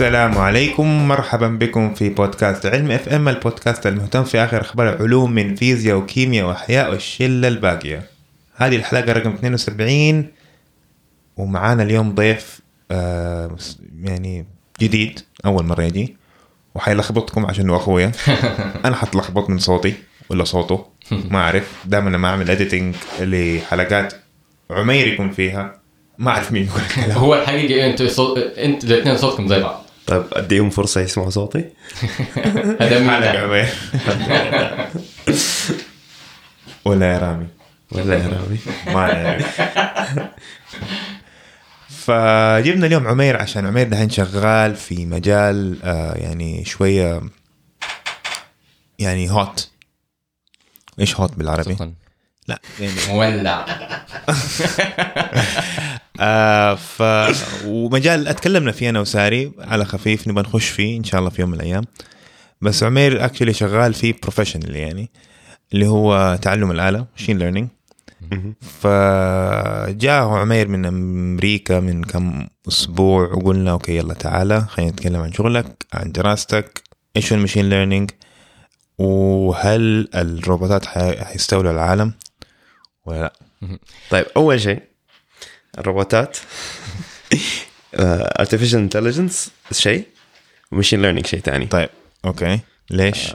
السلام عليكم. مرحبا بكم في بودكاست علم FM البودكاست المهتم في آخر أخبار العلوم من فيزياء وكيمياء وأحياء والشلة الباقية. هذه الحلقة رقم 72 ومعانا اليوم ضيف آه يعني جديد أول مرة يجي وحيلخبطكم عشان هو أخويا. أنا حتلخبط من صوتي ولا صوته ما أعرف. دائما لما أعمل editing لحلقات عمير يكون فيها ما أعرف مين يقول الكلام. هو الحقيقة إنتوا صوت إنتوا الاثنين صوتكم زي بعض. طيب أديهم فرصة يسمعوا صوتي؟ عمير ولا يا رامي. ولا يا رامي. ما فجبنا اليوم عمير عشان عمير دحين شغال في مجال آه يعني شوية يعني هوت إيش هوت بالعربي؟ لا. يعني مولع. آه ف ومجال أتكلمنا فيه أنا وساري على خفيف نبغى نخش فيه إن شاء الله في يوم من الأيام. بس عمير actually شغال فيه professional يعني اللي هو تعلم الآلة machine learning فجاء عمير من أمريكا من كم أسبوع وقلنا okay يلا تعالى خلينا نتكلم عن شغلك عن دراستك إيش هو ال machine learning وهل الروبوتات حي- حيستولوا العالم ولا لا؟ طيب أول شيء الروبوتات. Artificial intelligence شيء. و machine learning شيء ثاني طيب okay. ليش؟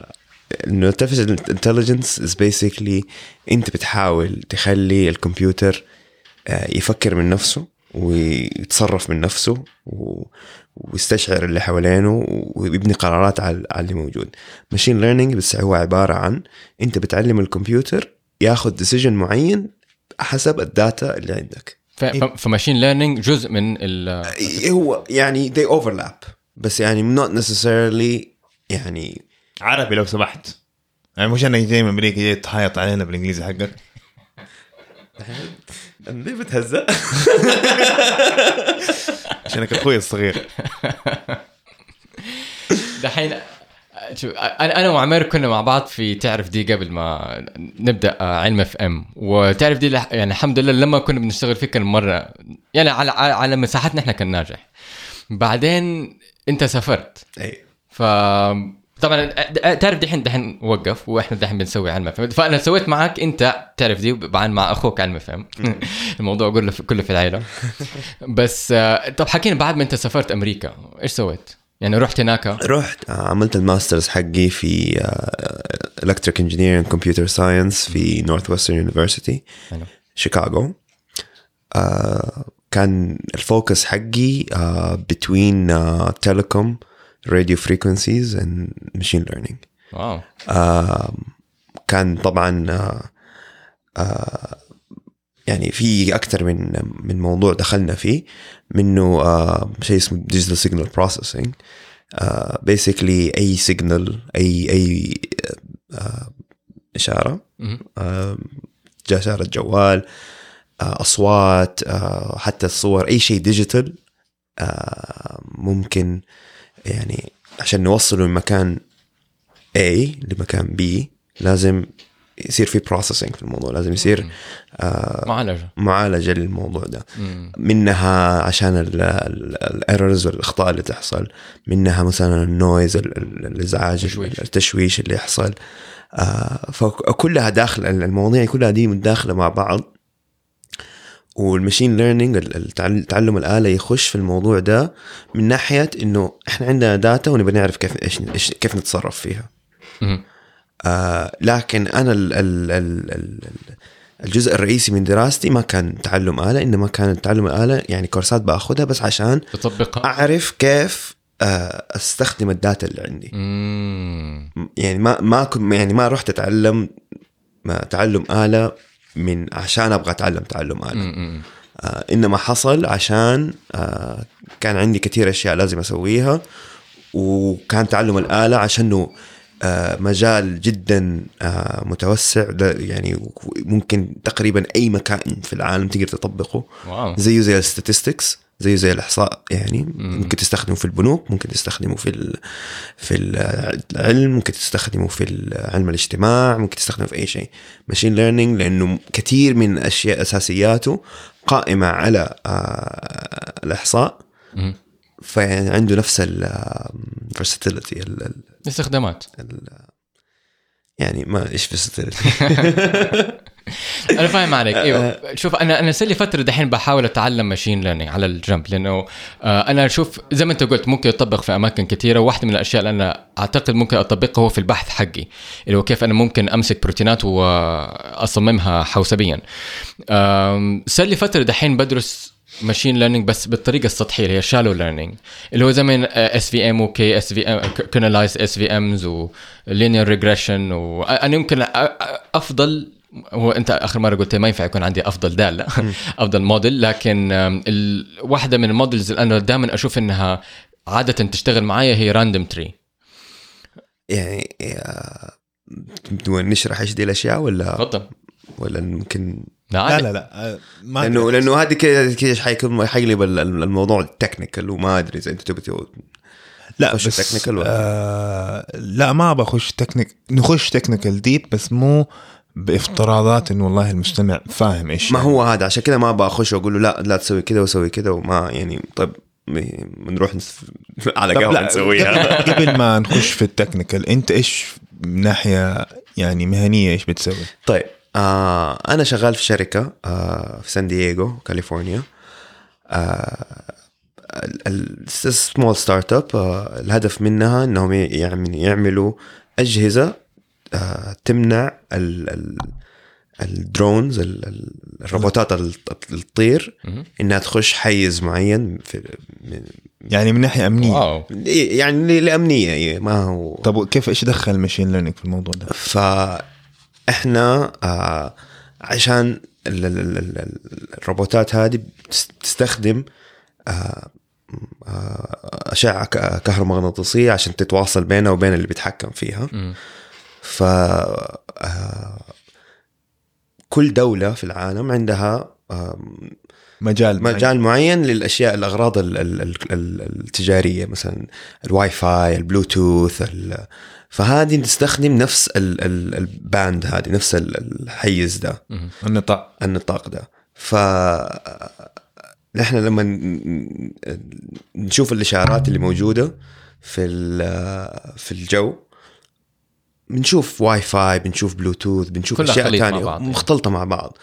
إنه artificial intelligence is basically أنت بتحاول تخلي الكمبيوتر آه، يفكر من نفسه ويتصرف من نفسه و- ويستشعر اللي حوالينه ويبني قرارات على اللي موجود. machine learning بس هو عبارة عن أنت بتعلم الكمبيوتر ياخذ decision معين حسب ال data اللي عندك. ف machine learning جزء من ال هو يعني they overlap. بس يعني not necessarily يعني عربي لو سمحت. يعني مش أنا جاي من أمريكا جاي تعايط علينا بالإنجليزي حقك. ليه بتهزأ؟ عشانك أخوي الصغير. دحين شوف أنا وعمير كنا مع بعض في تعرف دي قبل ما نبدأ آه، علم اف ام وتعرف دي يعني الحمد لله لما كنا بنشتغل فيه كان مرة يعني على على مساحتنا إحنا كان ناجح. بعدين أنت سافرت. إي. ف طبعا تعرف دحين دحين وقف وإحنا دحين بنسوي علم فهم فأنا سويت معك أنت تعرف دي بعدين مع أخوك علم فهم الموضوع كله في كله في العيلة. بس آه، طب حكينا بعد ما أنت سافرت أمريكا إيش سويت؟ يعني رحت هناك. رحت آه، عملت ال masters حقي في electric engineering computer science في نورث ويسترن university. شيكاغو. آه، كان ال focus حقي between telecom radio frequencies and machine learning wow. كان طبعا آه، يعني في أكثر من من موضوع دخلنا فيه منه آه، شيء اسمه digital signal processing basically أي signal اي أي آه، إشارة. آه، جا إشارة جوال آه، أصوات آه، حتى الصور أي شيء digital آه، ممكن يعني عشان نوصله من مكان A لمكان B لازم يصير في processing في الموضوع لازم يصير آه معالجة معالجة للموضوع ده مم. منها عشان ال errors والأخطاء اللي تحصل منها مثلا ال noise ال- ال- الإزعاج التشويش. التشويش اللي يحصل آه فكلها داخله المواضيع كلها دي متداخلة مع بعض وال machine learning تعلم الآلة يخش في الموضوع ده من ناحية إنه إحنا عندنا data ونبغى نعرف كيف إيش كيف نتصرف فيها مهم. آه لكن أنا ال ال ال ال الجزء الرئيسي من دراستي ما كان تعلم آلة إنما كان تعلم الآلة يعني كورسات بأخذها بس عشان تطبقها أعرف كيف آه، أستخدم ال data اللي عندي مم. يعني ما ما كنت يعني ما رحت أتعلم ما تعلم آلة من عشان أبغى أتعلم تعلم آلة مم. آه إنما حصل عشان آه كان عندي كثير أشياء لازم أسويها وكان تعلم الآلة عشانه آه مجال جدا آه متوسع. يعني ممكن تقريبا أي مكان في العالم تقدر تطبقه. wow. زيه زي ال statistics زيه زي الإحصاء يعني. ممكن تستخدمه في البنوك ممكن تستخدمه في ال في العلم ممكن تستخدمه في علم الاجتماع ممكن تستخدمه في أي شيء. machine learning لأنه كثير من أشياء أساسياته قائمة على آه الإحصاء. مم. فيعني عنده نفس ال versatility ال ال- استخدامات ال- يعني ما إيش versatility أنا فاهم عليك. إيوه. شوف أنا أنا صار لي فترة دحين بحاول أتعلم machine learning على الجنب لأنه آه، أنا أشوف زي ما أنت قلت ممكن يطبق في أماكن كثيره واحدة من الأشياء اللي أنا أعتقد ممكن أطبقها هو في البحث حقي اللي هو كيف أنا ممكن أمسك بروتينات وأصممها حوسبيا. صار لي فترة دحين بدرس machine learning بس بالطريقة السطحية اللي هي shallow learning اللي هو زي ما SVM و K SVM kernelized SVMs و linear regression وأنا يمكن أفضل هو أنت آخر مرة قلت ما ينفع يكون عندي أفضل داله أفضل موديل لكن واحدة من ال models اللي أنا دائما أشوف إنها عادة تشتغل معايا هي random tree يعني بدون نشرح إيش دي الأشياء ولا؟ تفضل. ولا ممكن لا. لا لا آه، ما لأنه. لأنه هذه كذا كذا حيكون حيقلب ال- ال- الموضوع ال technical وما أدري إذا أنت تبي تقول لا بس technical ولا؟ آه لا ما بخش technic- نخش technical deep بس مو بافتراضات انه والله المستمع فاهم إيش ما يعني. هو هذا عشان كذا ما بخش وأقول له لا لا تسوي كذا وسوي كذا وما يعني طيب بنروح نس- على قهوة لا، نسويها قبل- قبل ما نخش في ال technical أنت إيش من ناحية يعني مهنية إيش بتسوي؟ طيب آه أنا شغال في شركة آه في سان دييغو كاليفورنيا small startup الهدف منها إنهم يعني يعملوا أجهزة آه تمنع ال ال ال drones ال- ال- الروبوتات اللي تطير مهم. إنها تخش حيز معين في من يعني من ناحية أمنية wow يعني لأمنية ما هو طب كيف إيش دخل ال machine learning في الموضوع ده؟ فاحنا آه عشان ال- ال- ال- ال- الروبوتات هذه بتستخدم آه آه أشعة كهرومغناطيسية عشان تتواصل بينها وبين اللي بيتحكم فيها مم. ف آه كل دولة في العالم عندها مجال مجال معين للأشياء الأغراض ال- ال- ال- ال- التجارية مثلا ال Wi-Fi ال Bluetooth ال- فهذه تستخدم نفس ال- ال- ال band هذه نفس ال- الحيز ده. النطاق. النطاق ده. ف نحن لما ن- نشوف الإشارات اللي موجودة في ال- في الجو بنشوف واي فاي بنشوف بلوتوث بنشوف أشياء ثانية بعض. مختلطة مع بعض.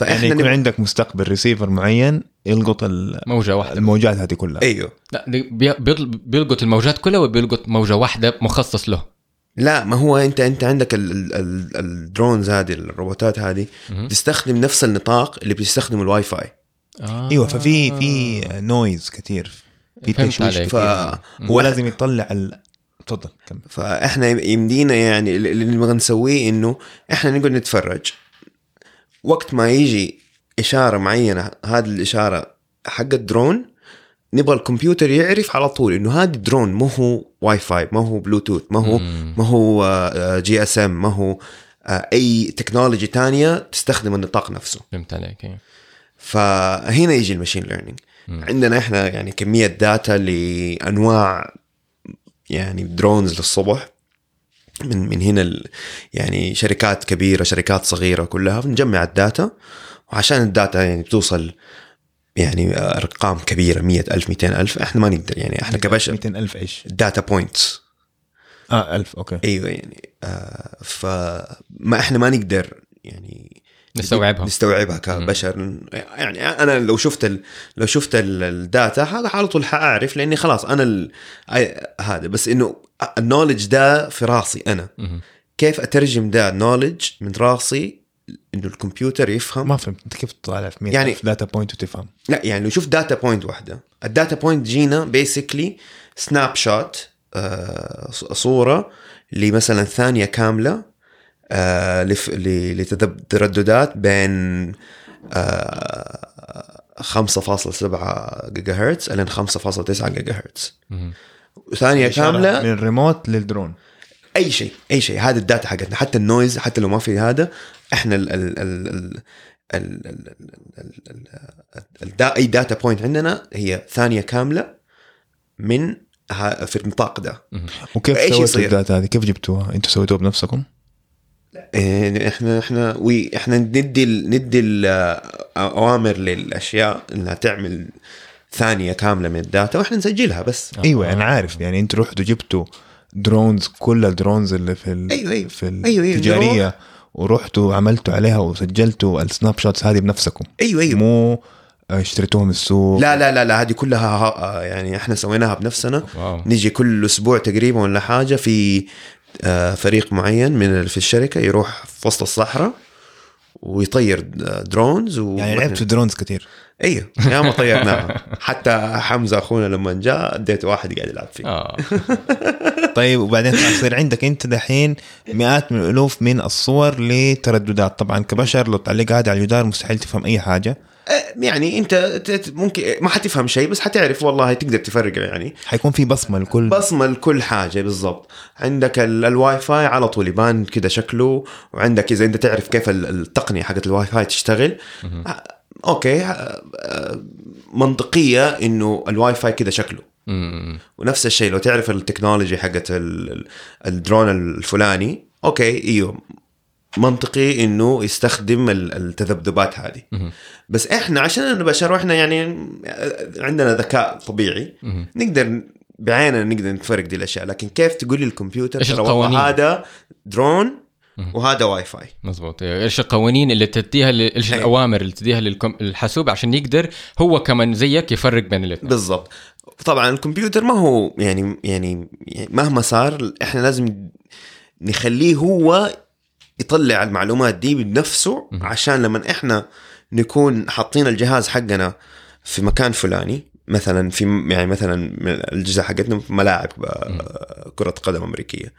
يعني فإحنا يكون نب- عندك مستقبل ريسيفر معين يلقط ال- موجة واحدة. الموجات هذه كلها. أيوه. لا بي- بيطل- بيلقط الموجات كلها وبيلقط موجة واحدة مخصص له. لا ما هو أنت أنت عندك ال- ال- ال- ال drones هذه الروبوتات هذه. تستخدم نفس النطاق اللي بيستخدمه الواي فاي آه. إيوه ففي في noise كثير في تشويش. ف هو لازم يطلع ال... تفضل كمل فإحنا يمدينا يعني اللي نبغى نسويه إنه إحنا نقعد نتفرج وقت ما يجي إشارة معينة هذه الإشارة حق الدرون نبغى الكمبيوتر يعرف على طول إنه هذا الدرون ما هو واي فاي ما هو بلوتوث ما هو. ما هو آه، GSM ما هو آه، أي technology تانية تستخدم النطاق نفسه فهمت عليك إيه. فهنا يجي ال machine learning. عندنا إحنا يعني كمية data لأنواع يعني drones للصبح من من هنا ال- يعني شركات كبيرة شركات صغيرة كلها بنجمع ال data وعشان ال data يعني بتوصل يعني أرقام كبيرة مئة ألف 200 ألف. إحنا ما نقدر يعني إحنا كبشر. 200 ألف إيش؟ data points آه 1000 okay. أيوه يعني آه فما إحنا ما نقدر يعني نستوعبها. نستوعبها كبشر. يعني أنا لو شفت ال... لو شفت ال- ال data هذا على طول حأعرف لأني خلاص أنا ال... هذا. بس إنه ال knowledge ده في راسي أنا. كيف أترجم ده knowledge من راسي؟ إنه الكمبيوتر يفهم. ما فهمت أنت كيف تطالع في 100 يعني- data point وتفهم؟ لا يعني لو شفت data point واحدة ال data point جينا basically snapshot صورة لمثلا ثانية كاملة آه، لترددات بين آه، 5.7 جيجا هرتز إلين 5.9 جيجا هرتز. ثانية كاملة من ال remote لل drone. أي شيء أي شيء. هذا ال data حقتنا. حتى ال noise حتى لو ما في هذا إحنا ال ال ال ال ال أي data point عندنا هي ثانية كاملة من في النطاق ده. وكيف سويتوا ال data هذه؟ كيف جبتوها؟ أنتم سويتوها بنفسكم؟ إيه، إحنا إحنا we إحنا ندي الـ ندي الاوامر آه، للأشياء إنها تعمل ثانية كاملة من ال data وإحنا نسجلها بس. إيوه أنا عارف. يعني أنتوا رحتوا جبتوا drones كل ال drones اللي في ال... أيوة، أيوة. في أيوة، أيوة، التجاريه ورحتوا عملتوا عليها وسجلتوا ال snapshots هذه بنفسكم. أيوه أيوه. مو اشتريتوها من السوق. لا لا لا لا هذه كلها ها- يعني إحنا سويناها بنفسنا. wow. نيجي كل أسبوع تقريبا ولا حاجة في آه، فريق معين من في الشركة يروح في وسط الصحراء ويطير drones و... يعني لعبت في drones كثير. أيوه يا ما طيرناها حتى حمزة أخونا لما جاء اديته واحد قاعد يلعب فيه. آه. طيب وبعدين يصير عندك أنت دحين مئات من الألوف من الصور لترددات. طبعا كبشر لو تعلقها هذا على الجدار مستحيل تفهم أي حاجة. آه، يعني أنت ممكن ما حتفهم شيء بس حتعرف والله تقدر تفرق يعني. حيكون في بصمة لكل. بصمة لكل حاجة بالضبط. عندك ال- الواي فاي على طول يبان كده شكله وعندك إذا أنت تعرف كيف ال- التقنية حقت الواي فاي تشتغل. آه، okay آه، آه، منطقية إنه الواي فاي كده شكله. ونفس الشيء لو تعرف ال technology حقت ال- ال- الدرون الفلاني okay إيوه. منطقي إنه يستخدم ال- التذبذبات هذه. بس إحنا عشان بشر وإحنا يعني عندنا ذكاء طبيعي نقدر بعيننا نقدر نفرق دي الأشياء. لكن كيف تقول لي الكمبيوتر؟ القوانين؟ هذا درون وهذا واي فاي. مزبوط. إيش القوانين اللي تديها إيش. الأوامر اللي تديها للحاسوب عشان يقدر هو كمان زيك يفرق بين الاثنين. بالضبط. طبعا الكمبيوتر ما هو يعني يعني مهما صار إحنا لازم نخليه هو يطلع المعلومات دي بنفسه عشان لما إحنا نكون حاطين الجهاز حقنا في مكان فلاني مثلا في يعني مثلا الأجهزة حقتنا في ملاعب آه، كرة قدم أمريكية.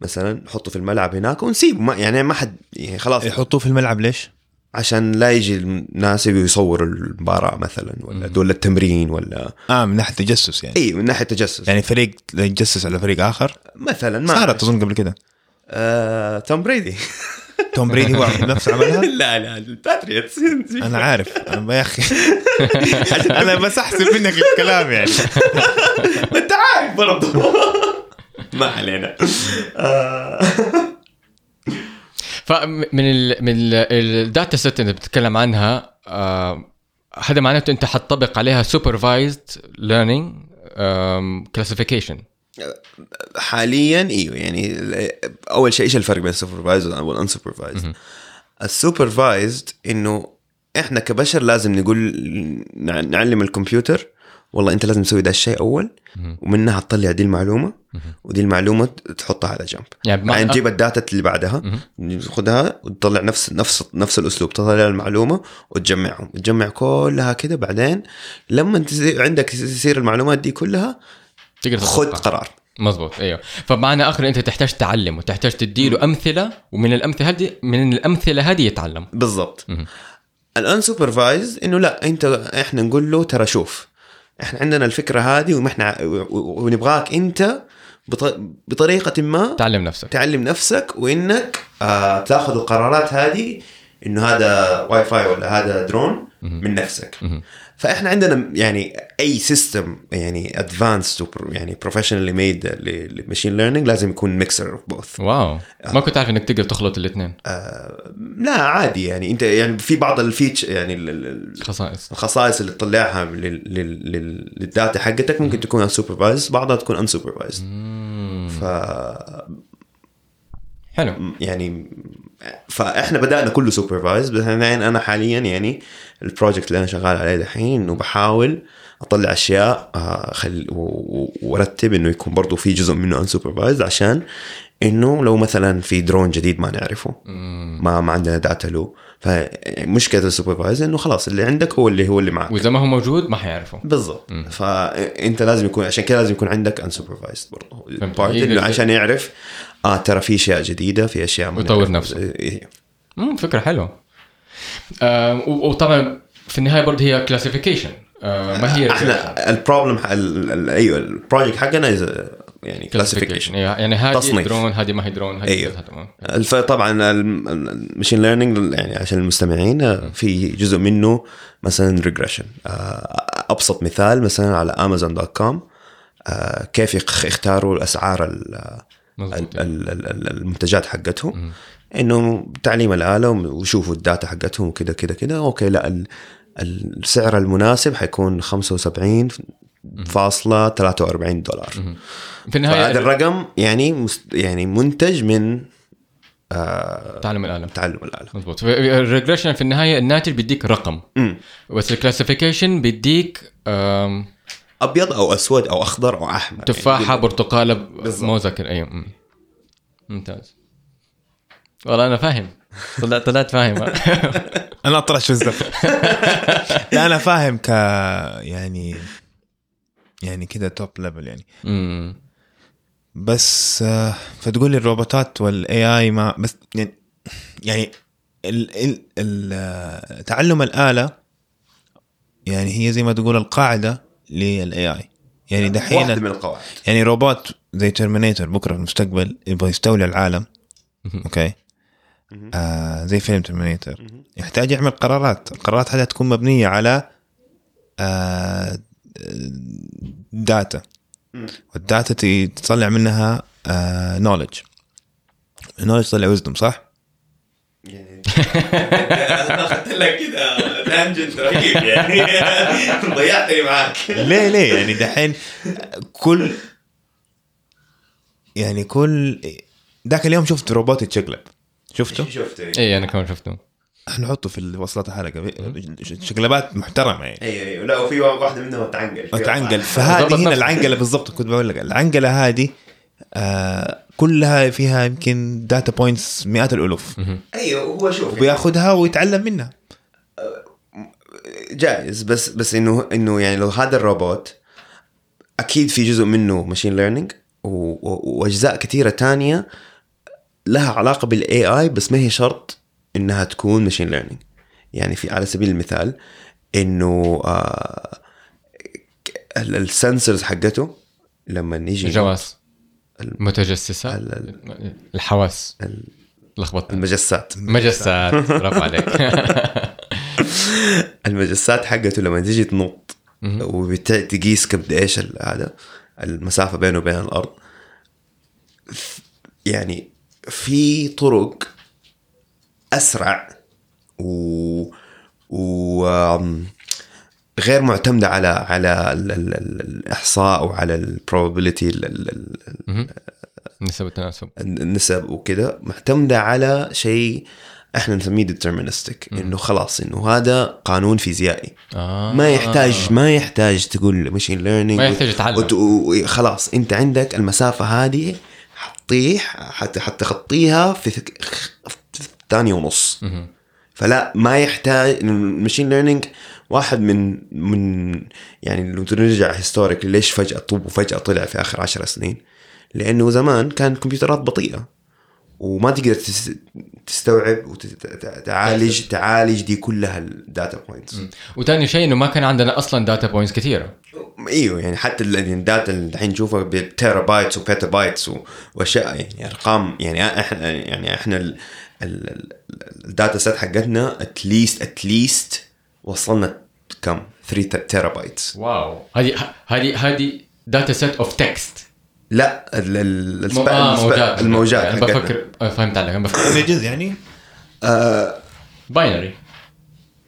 مثلا نحطه في الملعب هناك ونسيبه. ما يعني ما حد يعني خلاص. يحطوه في الملعب ليش؟ عشان لا يجي الناس يصوروا المباراة مثلا ولا دول التمرين ولا آه من ناحية تجسس يعني. إي من ناحية تجسس. يعني فريق يتجسس على فريق آخر؟ مثلا ما صارت اظن قبل كده؟ آه، توم بريدي. توم بريدي هو نفسه عملها؟ لا لا ال Patriots. أنا عارف. أنا يا أخي. أنا بس أحسب منك الكلام يعني. أنت عارف برضه ما علينا. فمن ال من ال- ال data set اللي بتتكلم عنها آه، هذا معناته أنت حتطبق عليها supervised learning classification حاليا إيوه يعني أول شيء إيش الفرق بين ال supervised وال unsupervised ال supervised إنه إحنا كبشر لازم نقول نع- نعلم الكمبيوتر والله انت لازم تسوي ده الشيء أول ومنها تطلع دي المعلومة ودي المعلومة تحطها على جنب. يعني بعدين تجيب ال data اللي بعدها خدها وتطلع نفس نفس نفس الأسلوب تطلع المعلومة وتجمعهم. تجمع كلها كده بعدين لما تصير عندك تصير المعلومات دي كلها تقدر خذ. قرار. مظبوط أيوه. فبمعنى آخر أنت تحتاج تعلم وتحتاج تديله أمثلة ومن الأمثلة هذه من الأمثلة هذه يتعلم. بالضبط. الأنسوبرفايز إنه لا أنت إحنا نقول له ترى شوف إحنا عندنا الفكرة هذه وإحنا ونبغاك أنت بط- بطريقة ما تعلم نفسك. تعلم نفسك وإنك آه تاخذ القرارات هذه إنه هذا واي فاي ولا هذا درون من نفسك. فإحنا عندنا يعني أي system يعني advanced يعني professionally made للماشين ليرنينج لازم يكون ميكسر اوف بوث واو. ما كنت عارف إنك تقدر تخلط الاثنين. لا عادي يعني. أنت يعني في بعض ال features يعني ال- ال- خصائص الخصائص. اللي تطلعها لل- لل- لل- للداتا حقتك ممكن تكون unsupervised بعضها تكون unsupervised ف حلو. يعني فاحنا بدأنا كله supervised بس أنا حاليا يعني ال project اللي أنا شغال عليه دحين انه بحاول أطلع أشياء آه، خل و- و- وأرتب إنه يكون برضو في جزء منه unsupervised عشان إنه لو مثلا في درون جديد ما نعرفه ما ما عندنا data له. فمشكلة ال supervised إنه خلاص اللي عندك هو اللي هو اللي معك. وإذا ما هو موجود ما حيعرفوا بالضبط. فإنت لازم يكون عشان كده لازم يكون عندك برضه part يقدر- إنه عشان يعرف آه ترى في أشياء جديدة في أشياء ويطور نعرفها. نفسه. إيه. امم فكرة حلوة آه وطبعا في النهاية برضه هي classification آه ما هي إحنا ال problem أيوه ال project حقنا a- يعني classification يعني هذه. درون هذه ما هي درون هذه أيوه. كذا، تمام. طبعا ال machine learning يعني عشان المستمعين آه، في جزء منه مثلا regression أبسط مثال مثلا على Amazon dot com كيف يخ- يختاروا الأسعار المنتجات حقتهم. إنه تعليم الاله وشوفوا ال data حقتهم وكذا كذا كذا. okay لا ال- السعر المناسب حيكون 75.43 دولار. في النهاية فهذا الرقم يعني مست يعني منتج من آه تعلم الاله تعلم الاله مضبوط ال regression في النهاية الناتج بيديك رقم. مم. بس ال classification بيديك آم، أبيض أو أسود أو أخضر أو أحمر. تفاحة يعني برتقالة. موزة كده. أيوه. مم. ممتاز. والله أنا فاهم. طلعت طلعت فاهم. أنا اطرش في الزفت لا أنا فاهم ك يعني يعني كده top level يعني. مم. بس آه، فتقول لي الروبوتات وال AI ما بس يعني يعني ال ال ال آه، تعلم الآلة يعني هي زي ما تقول القاعدة لل AI يعني واحدة دحين من القواعد. يعني روبوت زي Terminator بكرة في المستقبل يبغى يستولي العالم. okay؟ آه زي فيلم Terminator يحتاج يعمل قرارات. القرارات هذه تكون مبنية على آه data وال data تطلع منها آه knowledge النولج تطلع ويزدم صح؟ يعني أنا اخذت لك كذا تانجنت رهيب يعني ضيعتني معاك ليه ليه؟ يعني دحين كل يعني كل ذاك اليوم شفت روبوت يتشقلب. شفته؟ شفت اي أنا كمان شفته. نحطه في وصلات الحلقة. شقلبات محترمة يعني. أيوه أيوه لا وفي واحدة منهم تعنقل. وتعنقل فهذه هنا. العنقلة بالضبط كنت بقول لك. العنقلة هذه آه كلها فيها يمكن data points مئات الألوف. أيوه هو شوف وبياخذها ويتعلم منها. جائز بس بس إنه إنه يعني لو هذا الروبوت أكيد في جزء منه machine learning وأجزاء كثيرة تانية لها علاقة بال AI بس ما هي شرط إنها تكون machine learning يعني في على سبيل المثال إنه آه السنسورز حقته لما يجي الجواز. ال- متجسسات ال- الحواس. ال- لخبطت المجسات. مجسات. برافو عليك. المجسات حقته لما تيجي تنط وتقيس قد إيش هذا المسافة بينه وبين الأرض يعني في طرق أسرع و و غير معتمدة على على ال- ال- ال- الإحصاء وعلى ال probability نسب التناسب النسب وكده معتمدة على شيء إحنا نسميه deterministic إنه خلاص إنه هذا قانون فيزيائي آه. ما يحتاج ما يحتاج تقول machine learning ما يحتاج يتعلم. خلاص أنت عندك المسافة هذه حطيح حت حتخطيها في ثانية ونص. فلا ما يحتاج ال machine learning واحد من من يعني لو ترجع historic ليش فجأة طب وفجأة طلع في آخر عشر سنين؟ لأنه زمان كانت الكمبيوترات بطيئة. وما تقدر تس- تستوعب وتعالج تعالج دي كلها ال data points وثاني شيء إنه ما كان عندنا أصلا data points كثيرة. إيوه يعني حتى ال- ال data اللي الحين نشوفها بالتيرا بايتس وبيتا بايتس وأشياء يعني أرقام يعني إحنا يعني إحنا ال- ال- ال- ال data set حقتنا at least at least وصلنا كم؟ 3 terabytes wow. هذه هذه هذه data set of text لا ال- ال- السب- آه الموجات انا حقتنا. بفكر آه، فهمت عليك. أنا بفكر images يعني؟ binary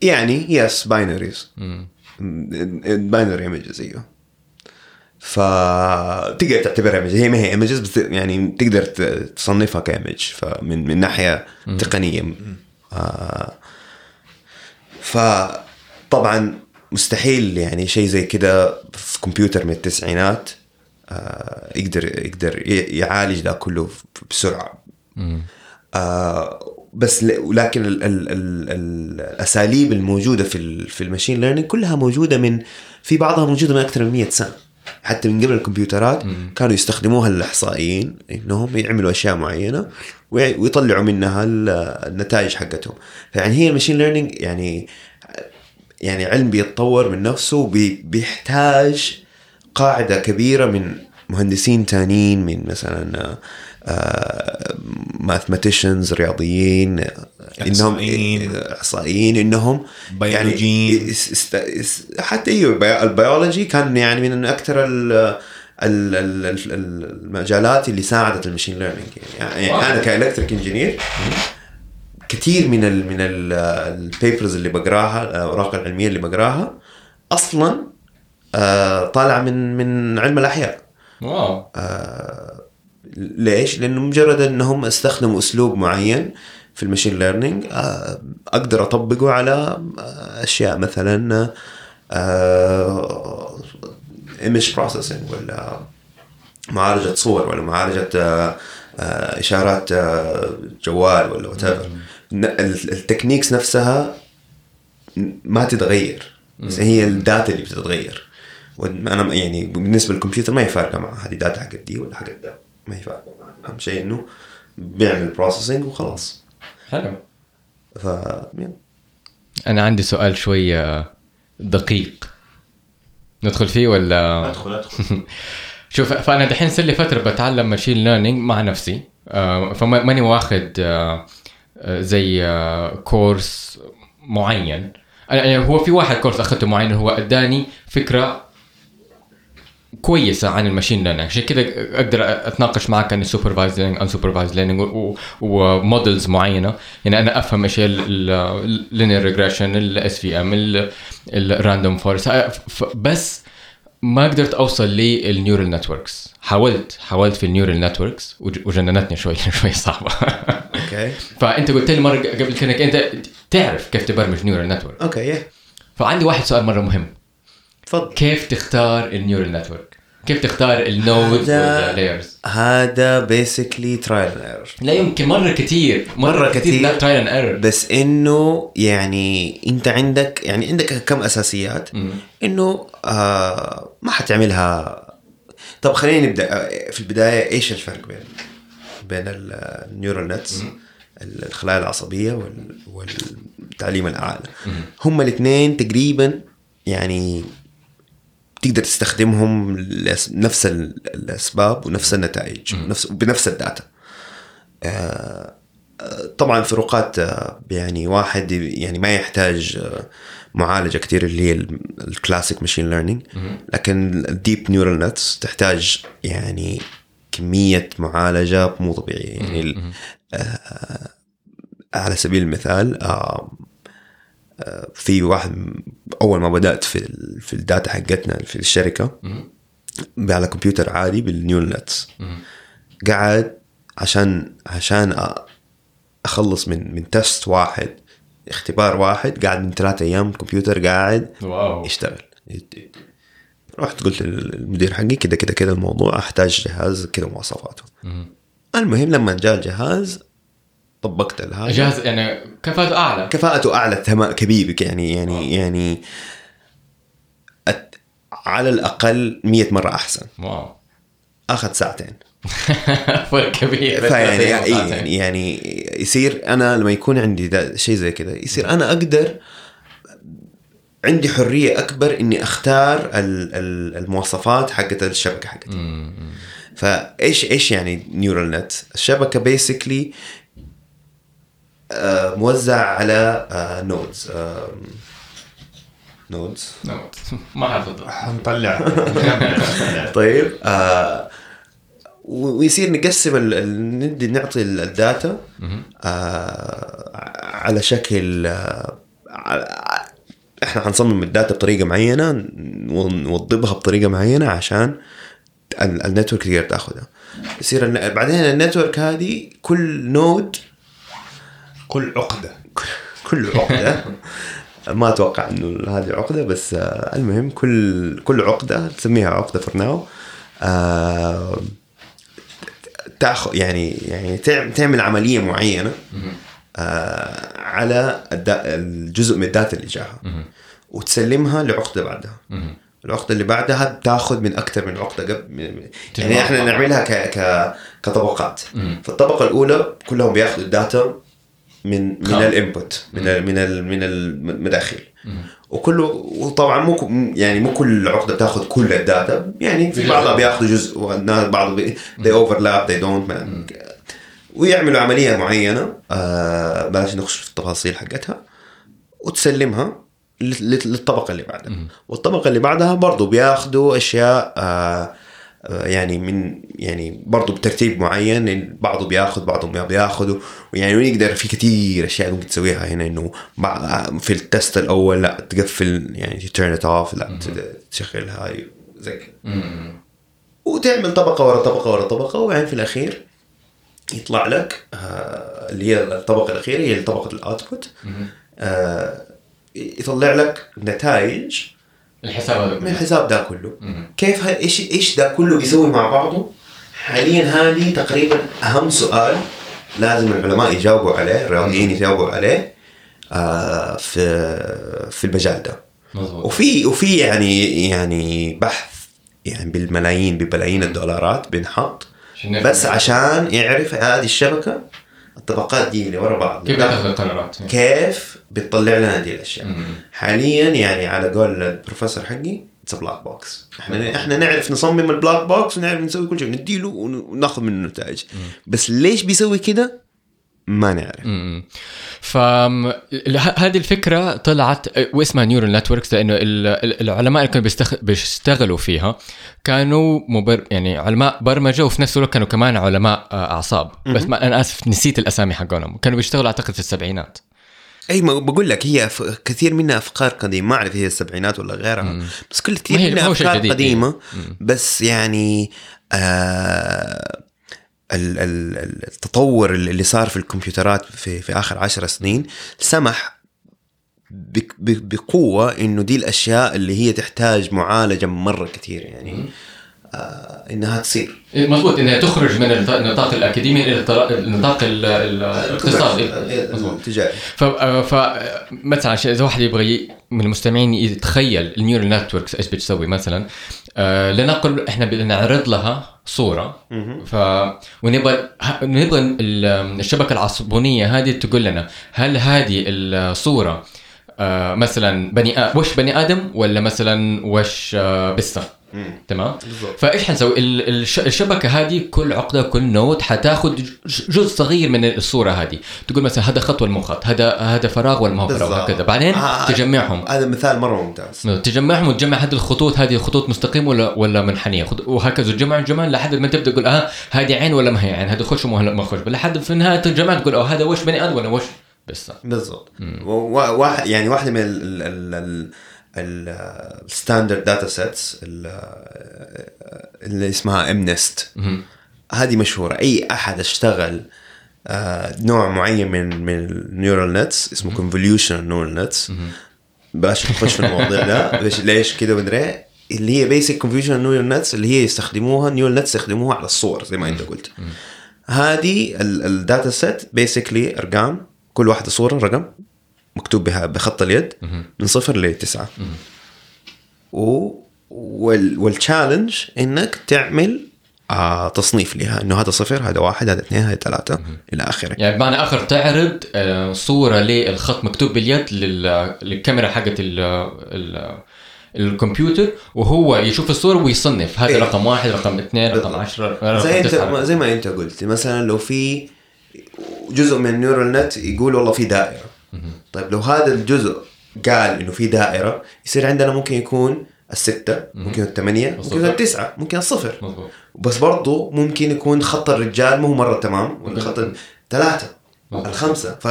يعني yes binaries binary images أيوه. فتقدر تعتبرها image هي ما هي images بس يعني تقدر تصنفها ك image فمن من ناحية تقنية. آه فطبعا مستحيل يعني شيء زي كده في كمبيوتر من التسعينات آه يقدر يقدر يعالج ده كله بسرعة. آه بس ل- ولكن ال ال ال ال الأساليب الموجودة في ال في ال machine learning كلها موجودة من في بعضها موجودة من أكثر من 100 سنة. حتى من قبل الكمبيوترات كانوا يستخدموها الإحصائيين إنهم يعملوا أشياء معينة. ويطلعوا منها ال- النتائج حقتهم يعني هي ال machine learning يعني يعني علم بيتطور من نفسه بيحتاج قاعدة كبيرة من مهندسين تانيين من مثلا mathematicians رياضيين آه، انهم. آه، إحصائيين إنهم بيولوجيين. يعني حتى إيوه البي- البيولوجي كان يعني من أكثر المجالات اللي ساعدت ال machine learning يعني, يعني أنا ك electrical engineer كثير من ال من ال papers اللي بقراها الاوراق العلمية اللي بقراها أصلا آه طالعة من من علم الأحياء. wow. آه ليش؟ لأنه مجرد إنهم استخدموا أسلوب معين في ال machine learning آه أقدر أطبقه على أشياء مثلا image processing ولا معالجة صور ولا معالجة آه، آه، إشارات آه، جوال ولا وات ال techniques نفسها ما تتغير. بس هي ال data اللي بتتغير. وأنا يعني بالنسبة للكمبيوتر ما هي فارقة مع هذه data حقت دي ولا حقت ده. ما هي فارقة. أهم شيء إنه بيعمل processing وخلاص. حلو. ف أنا عندي سؤال شوية دقيق. ندخل فيه ولا؟ ادخل ادخل شوف فأنا دحين صار لي فترة بتعلم machine learning مع نفسي. آه، فما ماني واخد آه، آه، زي course معين. يعني هو في واحد course أخذته معين هو أداني فكرة كويسة عن ال machine learning عشان كذا أقدر أتناقش معك عن ال supervised learning unsupervised learning و models معينة. يعني أنا أفهم إيش هي ال linear regression ال SVM ال random forest بس ما قدرت أوصل لل neural networks حاولت حاولت في ال neural networks وجننتني شوي شوي صعبة. okay. فأنت قلت لي مرة قبل كده إنك أنت تعرف كيف تبرمج neural network okay فعندي واحد سؤال مرة مهم. تفضل. كيف تختار ال neural network؟ كيف تختار ال nodes وال layers؟ هذا basically trial error لا يمكن مرة كثير مرة, مرة كثير ترايل اند ايرور بس إنه يعني أنت عندك يعني عندك كم أساسيات إنه آه ما حتعملها. طب خلينا نبدأ. آه، في البداية إيش الفرق بين بين ال neural nets الخلايا العصبية وال- والتعليم الآلي. هم الاثنين تقريبا يعني تقدر تستخدمهم لأس- نفس ال- الأسباب ونفس النتائج نفس بنفس ال data. آه، آه، طبعا فروقات آه، يعني واحد يعني ما يحتاج معالجة كثير اللي هي ال- ال classic machine learning لكن ال deep neural nets تحتاج يعني كمية معالجة مو طبيعية. يعني على سبيل المثال في واحد أول ما بدأت في في ال data حقتنا في الشركة على كمبيوتر عادي بال neural nets. قعد عشان عشان أخلص من من test واحد اختبار واحد قاعد من ثلاثة أيام الكمبيوتر قاعد wow. يشتغل. رحت قلت للمدير حقي كده كده كده الموضوع أحتاج جهاز كده مواصفاته. المهم لما جاء الجهاز طبقت الهذا جهاز يعني كفاءته أعلى. كفاءته أعلى تمام كبيبك يعني يعني يعني أت- على الأقل 100 مرة أحسن. واو. أخذ ساعتين. فرق كبير. فيعني يعني يعني يصير أنا لما يكون عندي شيء زي كذا يصير أنا أقدر عندي حرية أكبر إني أختار ال- ال- المواصفات حقت الشبكة حقتي. فإيش إيش يعني neural net الشبكة basically موزع على nodes nodes ما حافظ حنطلع طيب آه ويصير نقسم ندي نعطي ال- ال data آه على شكل آه إحنا حنصمم ال data بطريقة معينة ونوضبها بطريقة معينة عشان ال- ال network تقدر تاخذها. يصير بعدين ال network هذه كل node كل عقدة. كل عقدة. ما أتوقع إنه هذه عقدة بس آه المهم كل كل عقدة تسميها عقدة for now آه تاخذ يعني يعني تعم- تعمل عملية معينة آه على الجزء من ال data اللي جاها. وتسلمها لعقدة بعدها. العقدة اللي بعدها بتاخذ من أكثر من عقدة قبل يعني إحنا نعملها ك ك كطبقات. فالطبقة الأولى كلهم بياخذوا ال data من من. ال input من ال من ال من المداخل وكله وطبعا مو يعني مو كل عقده بتاخذ كل ال data. يعني في بعضها بياخذوا جزء بعض they overlap they don't ويعملوا عملية معينة آه بلاش نخش في التفاصيل حقتها وتسلمها لل- لل- للطبقة اللي بعدها. والطبقة اللي بعدها برضو بياخذوا أشياء آه، يعني من يعني برضه بترتيب معين بعضه بياخذ بعضه ما بياخذوا ويعني ونقدر في كثير أشياء ممكن تسويها هنا إنه في ال test الأول لا تقفل يعني turn it off لا تشغلها زي كده. وتعمل طبقة ورا طبقة ورا طبقة وبعدين في الأخير يطلع لك آه اللي هي الطبقة الأخيرة هي طبقة الاوتبوت آه يطلع لك نتائج الحساب هذا من الحساب ده كله. كيف ه- إيش إيش ده كله بيسوي مع بعضه؟ حاليا هذه تقريبا أهم سؤال لازم العلماء يجاوبوا عليه الرياضيين يجاوبوا عليه آه في في المجال ده. مظبوط. وفي وفي يعني يعني بحث يعني بالملايين ببلايين الدولارات بينحط. نفهم. بس عشان يعرف هذه الشبكة الطبقات دي اللي ورا بعض. كيف تأخذ القرارات؟ كيف بتطلع لنا دي الأشياء. مم. حاليا يعني على قول البروفيسور حقي it's black box إحنا إحنا نعرف نصمم ال black box ونعرف نسوي كل شيء نديله ون- وناخذ منه نتائج. بس ليش بيسوي كده؟ ما نعرف. امم فهذه الفكرة طلعت واسمها neural networks لأنه ال- ال- العلماء اللي كانوا بيستخ... بيشتغلوا فيها كانوا مبر... يعني علماء برمجة وفي نفس الوقت كانوا كمان علماء أعصاب. بس ما أنا آسف نسيت الأسامي حقهم كانوا بيشتغلوا أعتقد في السبعينات. أي ما بقول لك هي. كثير منها أفكار قديمة. ما أعرف هي السبعينات ولا غيرها. بس كل كثير منها أفكار قديمة. بس يعني آه التطور اللي صار في الكمبيوترات في في آخر عشر سنين سمح بقوة إنه دي الأشياء اللي هي تحتاج معالجة مرة كثير يعني. إنها تصير. مضبوط إنها تخرج من النط- النطاق الأكاديمي إلى النطاق ال- ال- الاقتصادي. مضبوط تجاري ف ف مثلا عشان إذا واحد يبغى من المستمعين يتخيل ال neural networks إيش بتسوي مثلا آه لنقل إحنا بدنا نعرض لها صورة. ف ونبغى نبغى ال- الشبكة العصبونية هذه تقول لنا هل هذه الصورة آه مثلا بني آ... وش بني آدم ولا مثلا وش آه بسه تمام؟ فايش حنسوي؟ ال- الش- الشبكة هذه كل عقدة كل نود حتاخذ جزء صغير من الصورة هذه. تقول مثلا هذا خط ولا مو خط هذا هذا فراغ ولا ما هو فراغ. وهكذا. بعدين آه، تجمعهم. هذا مثال مرة ممتاز. تجمعهم وتجمع هذه الخطوط هذه خطوط مستقيمة ولا ولا منحنية. وهكذا. تجمع تجمع لحد ما تبدأ تقول آه هذه عين ولا ما هي عين؟ هذا خش ولا ما خش لحد في النهايه تجمع تقول آه هذا وش بني آدم ولا وش بس. بالضبط. واحد يعني واحدة من ال ال ال ال standard data sets اللي اسمها MNIST. هذه مشهورة. أي أحد اشتغل آه، نوع معين من من النيورال نتس اسمه كونفوليوشن neural nets بلاش نخش في المواضيع ده. ليش ليش كده مدري اللي هي basic convolution neural nets اللي هي يستخدموها neural nets يستخدموها على الصور زي ما أنت قلت. هذه ال data set basically ارقام كل واحدة صورة رقم. مكتوب بها بخط اليد من صفر لتسعه و وال وال challenge إنك تعمل آه تصنيف لها إنه هذا صفر هذا واحد هذا اثنين هذا ثلاثة إلى آخره. يعني بمعنى آخر تعرض آه، صورة للخط مكتوب باليد لل- للكاميرا حقت ال ال الكمبيوتر وهو يشوف الصورة ويصنف. هذا إيه. رقم واحد رقم اثنين رقم بالضبط. 10 رقم زي أنت. زي ما أنت قلت مثلا لو في جزء من النيورال نت يقول والله في دائرة. طيب لو هذا الجزء قال إنه في دائرة يصير عندنا ممكن يكون الستة ممكن الثمانية ممكن الصفر. التسعة ممكن الصفر. مظبوط. بس برضو ممكن يكون خط الرجال مو مرة تمام ولا خط مظبوط. الخمسة. ف...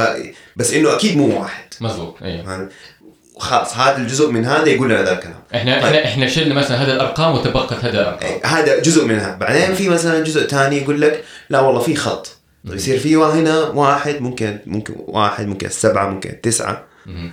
بس إنه أكيد مو واحد. مظبوط أيوه خلاص هذا الجزء من هذا يقول لنا ذا الكلام. إحنا طيب. إحنا إحنا شلنا مثلا هذه الأرقام وتبقت هذه الأرقام. إيه، هذا جزء منها. بعدين في مثلا جزء ثاني يقول لك لا والله في خط. يصير في هنا واحد ممكن ممكن واحد ممكن السبعة ممكن التسعة مهم.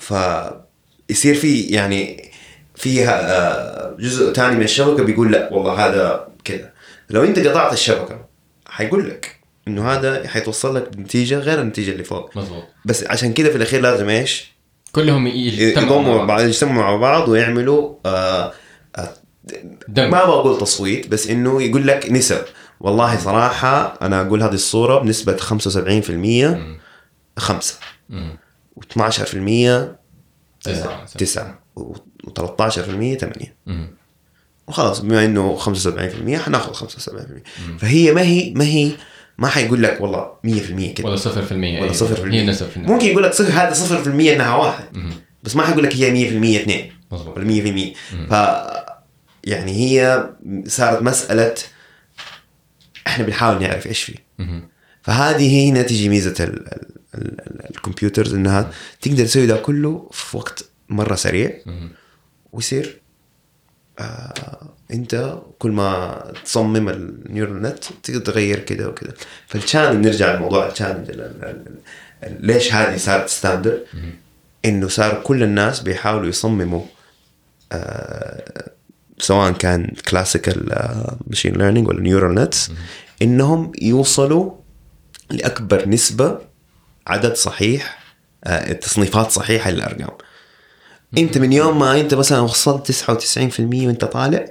فيصير في يعني فيها آه، جزء ثاني من الشبكة بيقول لا والله هذا كذا لو انت قطعت الشبكة حيقول لك إنه هذا حيتوصل لك بنتيجة غير النتيجة اللي فوق مظبوط بس عشان كذا في الأخير لازم إيش؟ كلهم يجتمعوا مع بعض. يجتمعوا مع بعض ويعملوا آه آه. ما بقول تصويت بس إنه يقول لك نسب والله صراحة أنا أقول هذه الصورة بنسبة 75% خمسة مم. و12% تسعة. تسعة و13% 8 مم. وخلاص بما إنه 75% حناخذ 75% فهي ما هي ما هي ما حيقول لك والله 100% كده ولا صفر في المية ولا أيوة. 0% هي نسب. ممكن يقول لك صفر هذا 0% إنها واحد. بس ما حيقول لك هي 100% اثنين مظبوط ولا 100% ف يعني هي صارت مسألة إحنا بنحاول نعرف إيش فيه. فهذه هنا تيجي ميزة ال ال ال ال الكمبيوترز انها تقدر تسوي ده كله في وقت مرة سريع. ويصير آه أنت كل ما تصمم ال neural net تقدر تغير كده وكده. فال challenge نرجع لموضوع ال challenge ال- ال- ال- ال- ليش هذه صارت standard إنه صار كل الناس بيحاولوا يصمموا آه سواء كان classical machine learning ولا neural nets إنهم يوصلوا لأكبر نسبة عدد صحيح آه تصنيفات صحيحة للأرقام. أنت من يوم ما أنت مثلا وصلت 99% وأنت طالع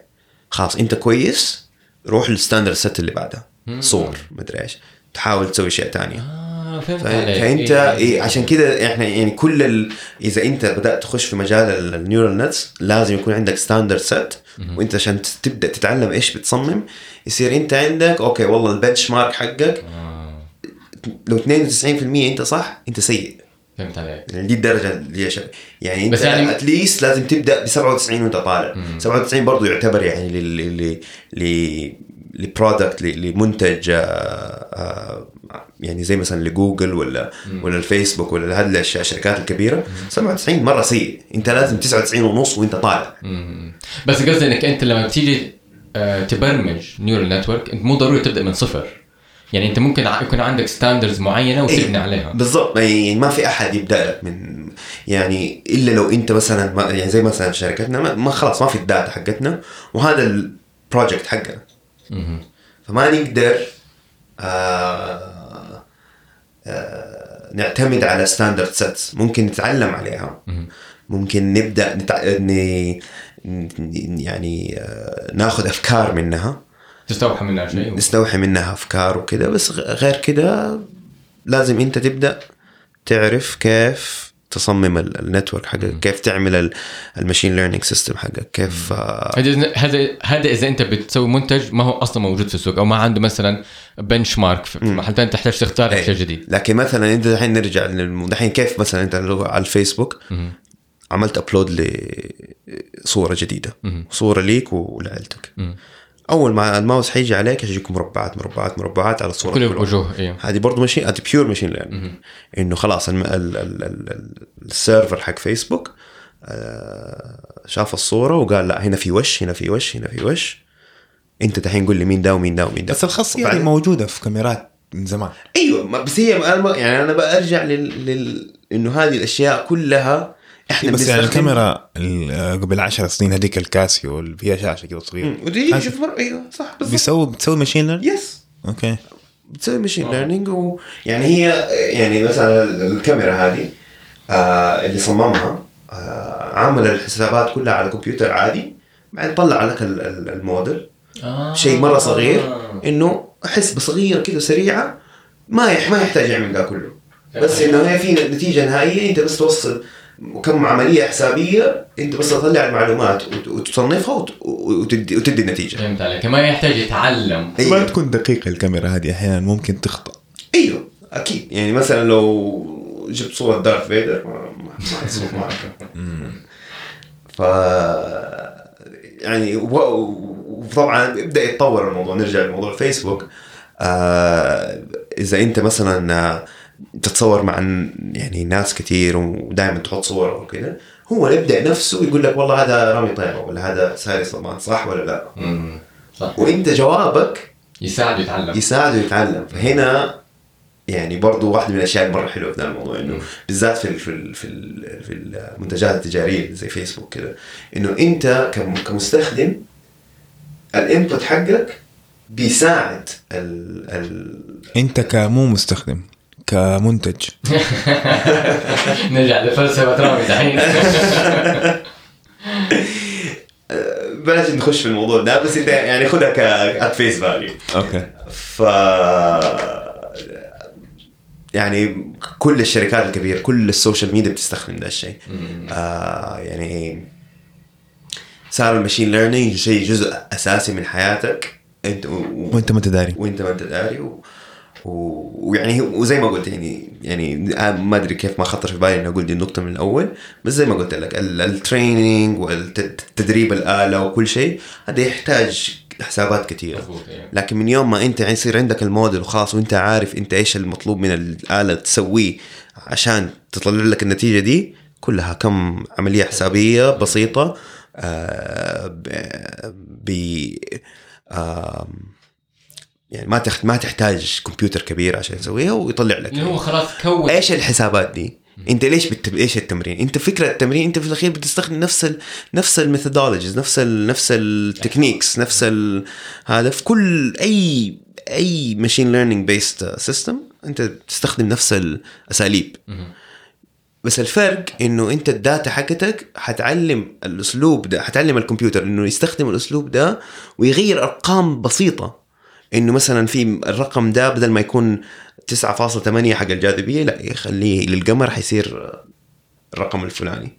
خلاص أنت كويس روح لل standard set اللي بعدها. صور مدري إيش. تحاول تسوي اشياء ثانية آه فهمت عليك. فأنت إيه. إيه عشان كده إحنا يعني كل ال... إذا أنت بدأت تخش في مجال ال neural nets لازم يكون عندك standard set وأنت عشان تبدأ تتعلم إيش بتصمم يصير أنت عندك okay والله ال benchmark حقك. آه. لو 92% أنت صح أنت سيء. فهمت عليك. يعني دي الدرجة اللي يعني أنت بس يعني- at least لازم تبدأ ب 97 وأنت طالع. 97 برضه يعتبر يعني ل ل ل ل product لمنتج آه، آه، يعني زي مثلا لجوجل ولا ولا الفيسبوك ولا هذه الشركات الكبيرة. 97 مرة سيء. أنت لازم 99 ونص وأنت طالع. مم. بس قصدي إنك أنت لما بتيجي آه، تبرمج neural network أنت مو ضروري تبدأ من صفر. يعني أنت ممكن يكون عندك standards معينة وتبني عليها. بالضبط. يعني ما في أحد يبدأ لك من يعني إلا لو أنت مثلا ما يعني زي مثلا شركتنا ما, خلاص ما في ال data حقتنا وهذا ال project حقنا. فما نقدر آه نعتمد على standard sets ممكن نتعلم عليها. ممكن نبدأ نتع... ن... يعني آه ناخذ أفكار منها. تستوحى منها شيء؟ نستوحي منها أفكار وكذا بس غير كده لازم أنت تبدأ تعرف كيف تصمم ال- ال network حقك كيف تعمل ال- ال machine learning system حقك كيف آه، هذا هذا هذا إذا أنت بتسوي منتج ما هو أصلا موجود في السوق أو ما عنده مثلا benchmark في محل ثاني تحتاج تختار إيه. شيء جديد. لكن مثلا أنت الحين نرجع دحين كيف مثلا أنت على الفيسبوك عملت upload لصورة جديدة. صورة ليك ولعيلتك. أول ما الماوس حيجي عليك حيجيك مربعات مربعات مربعات على الصورة كل كلها. الوجوه أيوه هذه برضه machine هذه pure machine learning إنه خلاص الم... ال... ال... ال... ال... ال server حق فيسبوك آه... شاف الصورة وقال لا هنا في وش هنا في وش هنا في وش. أنت دحين قول لي مين ده ومين ده ومين ده. بس الخاصية وبعدين- موجودة في كاميرات من زمان. أيوه ما- بس هي يعني أنا برجع لل... لل... إنه هذه الأشياء كلها إحنا بس يعني بنستخدم- الكاميرا ال- قبل 10 سنين هذيك الكاسيو اللي فيها شاشة كذا صغيرة. ودي هذه شوف مره أيوه صح بالضبط. بيسوي بتسوي machine learning yes okay. بتسوي machine learning ويعني هي يعني مثلا الكاميرا هذه آه اللي صممها آه عمل الحسابات كلها على كمبيوتر عادي بعدين طلع لك ال- ال- الموديل. آه. شيء مرة صغير إنه حسبة صغيرة كده سريعة ما يح ما يحتاج يعمل ده كله. بس إنه هي في نتيجة نهائية أنت بس توصل كم عملية حسابية أنت بس تطلع المعلومات وت- وتصنفها وت- وتدي, وتدي النتيجة. فهمت عليك. ما يحتاج يتعلم. أيوة. ما تكون دقيقة الكاميرا هذه أحيانا ممكن تخطأ. أيوه أكيد. يعني مثلا لو جبت صورة دارث فيدر ما حتصير معك. ف يعني و- وطبعا يبدأ يتطور الموضوع. نرجع لموضوع فيسبوك آه إذا أنت مثلا آه، تتصور مع يعني ناس كثير ودائما تحط صور وكذا هو يبدأ نفسه يقول لك والله هذا رامي طيبة ولا هذا ساري صمان صح ولا لا؟ مم. صح. وإنت جوابك يساعد يتعلم يساعده يتعلم فهنا يعني برضو واحدة من الأشياء المره حلوة في ذا الموضوع إنه بالذات في ال في ال في, ال في المنتجات التجارية زي فيسبوك كده إنه إنت كم- كمستخدم ال input حقك بيساعد ال ال إنت كمو مستخدم. كمنتج. نرجع لفلسفه رامي دحين. بلاش نخش في الموضوع ده بس إنت يعني خدها ك face value okay. ف يعني كل الشركات الكبيرة كل ال social media بتستخدم ده الشيء. آه يعني صار ال machine learning شيء جزء أساسي من حياتك. أنت و... و... وأنت ما انت داري وأنت ما انت داري و... و- ويعني وزي ما قلت يعني يعني ما أدري كيف ما خطر في بالي إني أقول دي النقطة من الأول بس زي ما قلت لك ال- ال training والتدريب الآلة وكل شيء هذا يحتاج حسابات كثيره أيوة. لكن من يوم ما أنت يصير عندك الموديل وخلاص وأنت عارف أنت إيش المطلوب من الآلة تسويه عشان تطلع لك النتيجة دي كلها كم عملية حسابية بسيطة آه ب- ب آم، يعني ما تخ... ما تحتاج كمبيوتر كبير عشان تسويها ويطلع لك. اللي هو خلاص كون. إيش الحسابات دي؟ أنت ليش بت... إيش التمرين؟ أنت فكرة التمرين أنت في الأخير بتستخدم نفس ال... نفس ال methodologies نفس ال... نفس ال techniques نفس ال... هذا. في كل اي أي machine learning based system أنت بتستخدم نفس الاساليب بس الفرق إنه أنت ال data حقتك حتعلم الأسلوب ده حتعلم الكمبيوتر إنه يستخدم الأسلوب ده ويغير أرقام بسيطة. إنه مثلا في الرقم ده بدل ما يكون 9.8 حق الجاذبية لا يخليه للقمر حيصير الرقم الفلاني.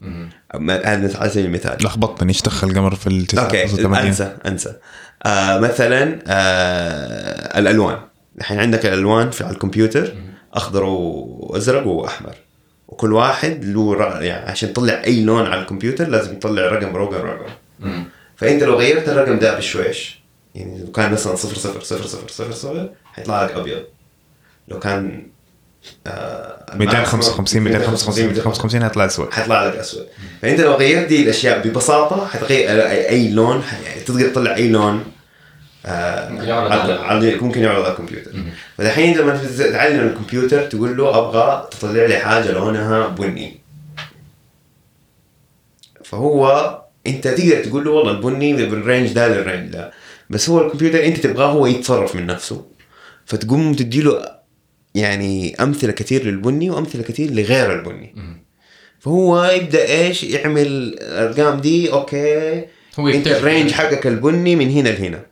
هذا على سبيل المثال. لخبطتني إيش دخل القمر في التسعة أوكي أنسى أنسى. آه مثلا آه الألوان. الحين عندك الألوان في على الكمبيوتر أخضر وأزرق وأحمر. وكل واحد له يعني عشان تطلع أي لون على الكمبيوتر لازم يطلع رقم رقم رقم. فأنت لو غيرت الرقم ده بشويش يعني لو كان مثلا صفر صفر صفر صفر صفر صفر حيطلع لك أبيض. لو كان آه 255 255 255 هيطلع أسود. حيطلع لك أسود. فأنت لو غيرت دي الأشياء ببساطة حتغير اي أي لون ح- يعني تقدر تطلع أي لون آه ممكن يعرض على- على- على- ممكن يعرض على الكمبيوتر. فالحين لما تعلم الكمبيوتر تقول له أبغى تطلع لي حاجة لونها بني. فهو أنت تقدر تقول له والله البني بال range ده لل range ده. بس هو الكمبيوتر انت تبغاه هو يتصرف من نفسه. فتقوم تديله يعني أمثلة كثير للبني وأمثلة كثير لغير البني. فهو يبدأ إيش؟ يعمل الأرقام دي okay. هو أنت. ال range حقك البني من هنا لهنا.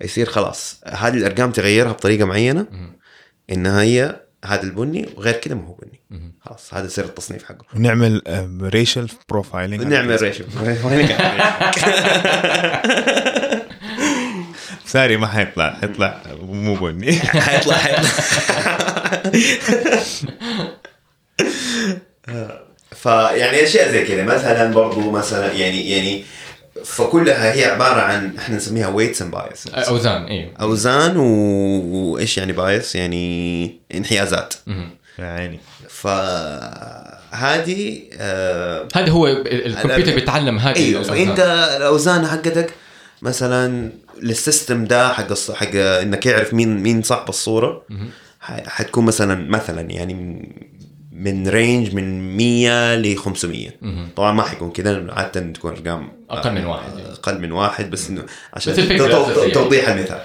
يصير خلاص. هذه الأرقام تغيرها بطريقة معينة. انها هي هذا البني وغير كده ما هو بني. خلاص هذا سر التصنيف حقه. نعمل racial profiling نعمل racial سوري ما حيطلع. حيطلع. مو بني. حيطلع حيطلع. فيعني أشياء زي كذا. مثلا برضو مثلا يعني يعني فكلها هي عبارة عن إحنا نسميها weights and bias أوزان أيوه أوزان. وايش يعني bias يعني انحيازات. يا عيني. فهذه آه هذا هو ال- الكمبيوتر بيتعلم هذه أيوه. فأنت الأوزان حقتك مثلا لل system ده حق الص- حق إنك يعرف مين مين صاحب الصورة حتكون مثلا مثلا يعني من- range من 100 ل 500 طبعا ما حيكون كذا عادة تكون أرقام أقل من واحد. أقل من واحد بس إنه عشان. توضيح المثال.